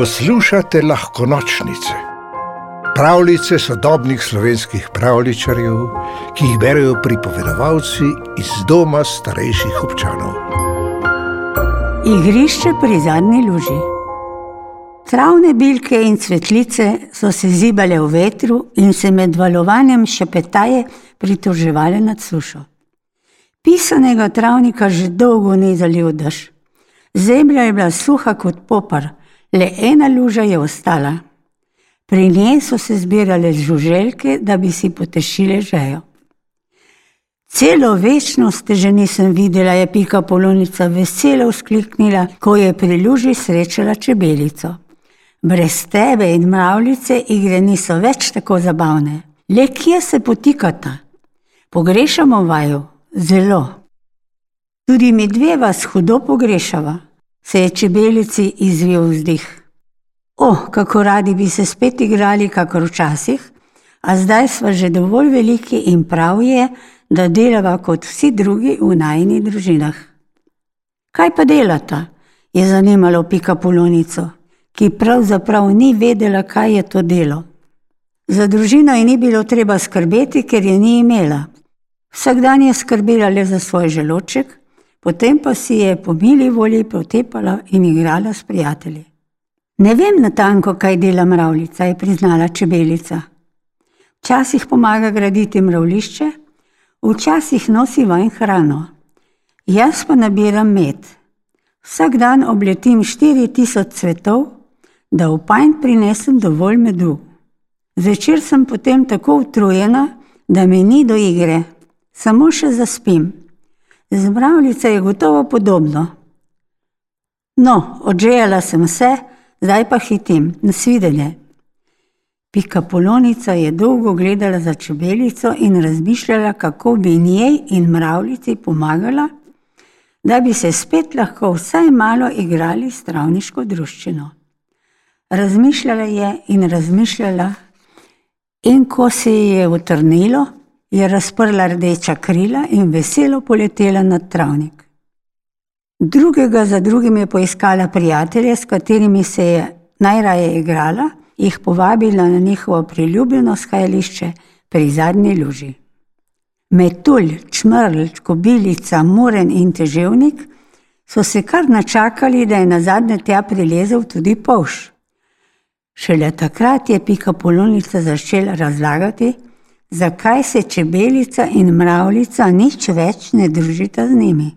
Poslušate lahko nočnice, pravljice sodobnih slovenskih pravličarjev, ki jih berijo pripovedovalci iz doma starejših občanov. Igrišče pri zadnji luži. Travne bilke in cvetlice so se zibale v vetru in se med valovanjem šepetaje pritoževale nad sušo. Pisanega travnika že dolgo ni zalil dež. Zemlja je bila suha kot popar, le ena luža je ostala. Pri njej so se zbirale žuželke, da bi si potešile žejo. Celo večnost te že nisem videla, je pika polonica veselo vzkliknila, ko je pri luži srečala čebelico. Brez tebe in mravljice igre niso več tako zabavne. Le kje se potikata? Pogrešamo vaju, zelo. Tudi mi dve vas hudo pogrešava, se je čebelici izvil vzdih. O, oh, kako radi bi se spet igrali, kakor včasih, a zdaj smo že dovolj veliki in prav je, da delava kot vsi drugi v najnih družinah. Kaj pa delata? je zanimalo pika polonico, ki pravzaprav ni vedela, kaj je to delo. Za družino ji ni bilo treba skrbeti, ker je ni imela. Vsak dan je skrbela le za svoj želoček, potem pa si je po mili volji potepala in igrala s prijatelji. Ne vem natanko, kaj dela mravljica, je priznala čebelica. Včasih pomaga graditi mravlišče, včasih nosi ven hrano. Jaz pa nabiram med. Vsak dan obletim 4000 cvetov, da v pajn prinesem dovolj medu. Zvečer sem potem tako utrujena, da mi ni do igre, samo še zaspim. Z mravljico je gotovo podobno. No, odžejala sem vse, zdaj pa hitim, nasvidenje. Pika polonica je dolgo gledala za čebelico in razmišljala, kako bi njej in mravljici pomagala, da bi se spet lahko vsaj malo igrali s travniško druščino. Razmišljala je in razmišljala, in ko se ji je utrnilo, je razprla rdeča krila in veselo poletela nad travnik. Drugega za drugim je poiskala prijatelje, s katerimi se je najraje igrala, jih povabila na njihovo priljubljeno skajališče pri zadnji luži. Metulj, čmrl, kobilica, muren in teževnik so se kar načakali, da je na zadnje tja prilezel tudi poš. Šele takrat je pika polonica začela razlagati, zakaj se čebelica in mravljica nič več ne družita z njimi.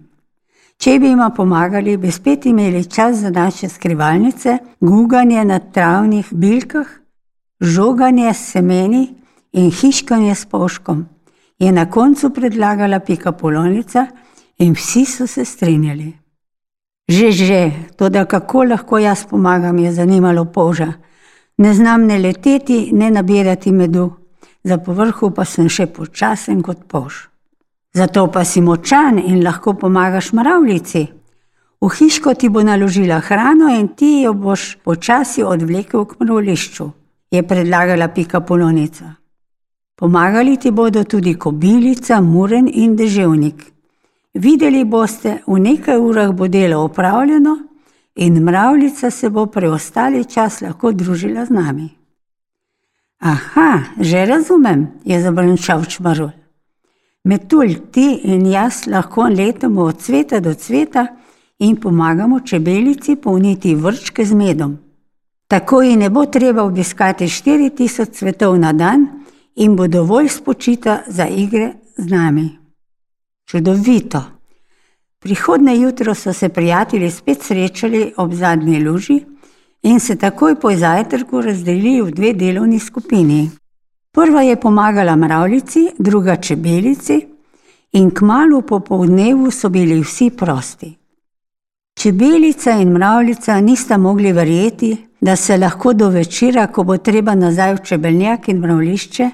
Če bi jima pomagali, bi spet imeli čas za naše skrivalnice, guganje na travnih bilkah, žoganje s semeni in hiškanje s poškom, je na koncu predlagala pika polonica in vsi so se strinjali. Že, že, to da kako lahko jaz pomagam, je zanimalo poža. Ne znam ne leteti, ne nabirati medu za povrhu pa sem še počasen kot poš. Zato pa si močan in lahko pomagaš mravljici. V hiško ti bo naložila hrano in ti jo boš počasi odvlekel k mravlišču, je predlagala pika polonica. Pomagali ti bodo tudi kobilica, muren in deževnik. Videli boste, v nekaj urah bo delo opravljeno in mravljica se bo preostali čas lahko družila z nami. Aha, že razumem, je zabrnčal čmarul. Metulj, ti in jaz lahko letamo od cveta do cveta in pomagamo čebelici polniti vrčke z medom. Tako ji ne bo treba obiskati 4000 cvetov na dan in bo dovolj spočita za igre z nami. Čudovito. Prihodne jutro so se prijatelji spet srečali ob zadnji luži in se takoj po zajtrku razdelili v dve delovni skupini. Prva je pomagala mravljici, druga čebelici, in kmalo po povdnevu so bili vsi prosti. Čebelica in mravljica nista mogli verjeti, da se lahko do večera, ko bo treba nazaj v čebeljak in mravlišče,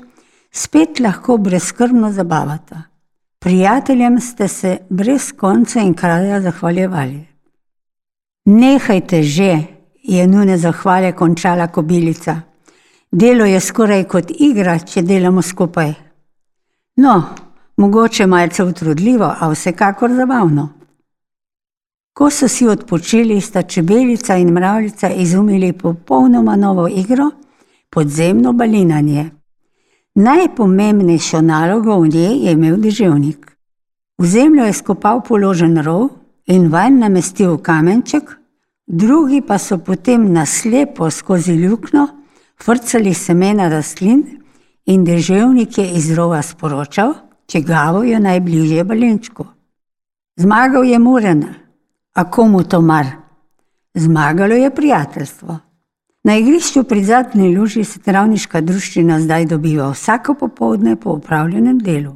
spet lahko brezkrbno zabavata. Prijateljem ste se brez konca in kraja zahvaljevali. Nehajte že, je nujne zahvale končala kobilica. Delo je skoraj kot igra, če delamo skupaj. No, mogoče malce utrudljivo, a vsekakor zabavno. Ko so si odpočili, sta čebelica in mravljica izumili popolnoma novo igro, podzemno balinanje. Najpomembnejšo nalogo v njej je imel deževnik. V zemljo je skopal položen rov in vanj namestil kamenček, drugi pa so potem naslepo skozi ljukno frcali semena rastlin in deževnik je iz rova sporočal, če gavo je najbližje balenčku. Zmagal je Muren, a komu to mar? Zmagalo je prijateljstvo. Na igrišču pri zadnji luži se travniška druščina zdaj dobiva vsako popovdne po upravljenem delu.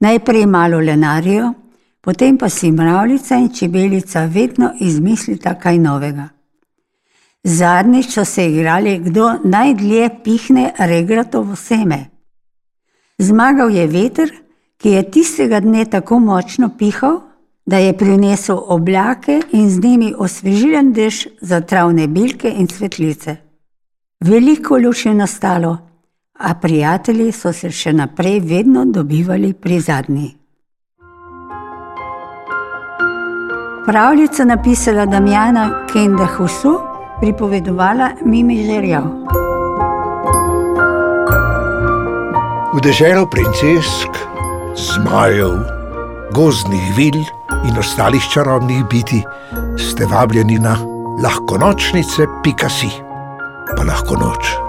Najprej malo lenarijo, potem pa si mravljica in čebelica vedno izmislita kaj novega. Zadnjič so se igrali, kdo najdlje pihne regratovo seme. Zmagal je veter, ki je tistega dne tako močno pihal, da je prinesel oblake in z njimi osvežilen dež za travne bilke in cvetlice. Veliko luč je nastalo, a prijatelji so se še naprej vedno dobivali pri zadnji. Pravljica napisala Damjana Kenda Husu, pripovedovala Mimi Žerjav. V deželo princesk, zmajev, gozdnih vil in ostalih čarobnih biti ste vabljeni na lahko nočnice, pika si, pa lahko noč.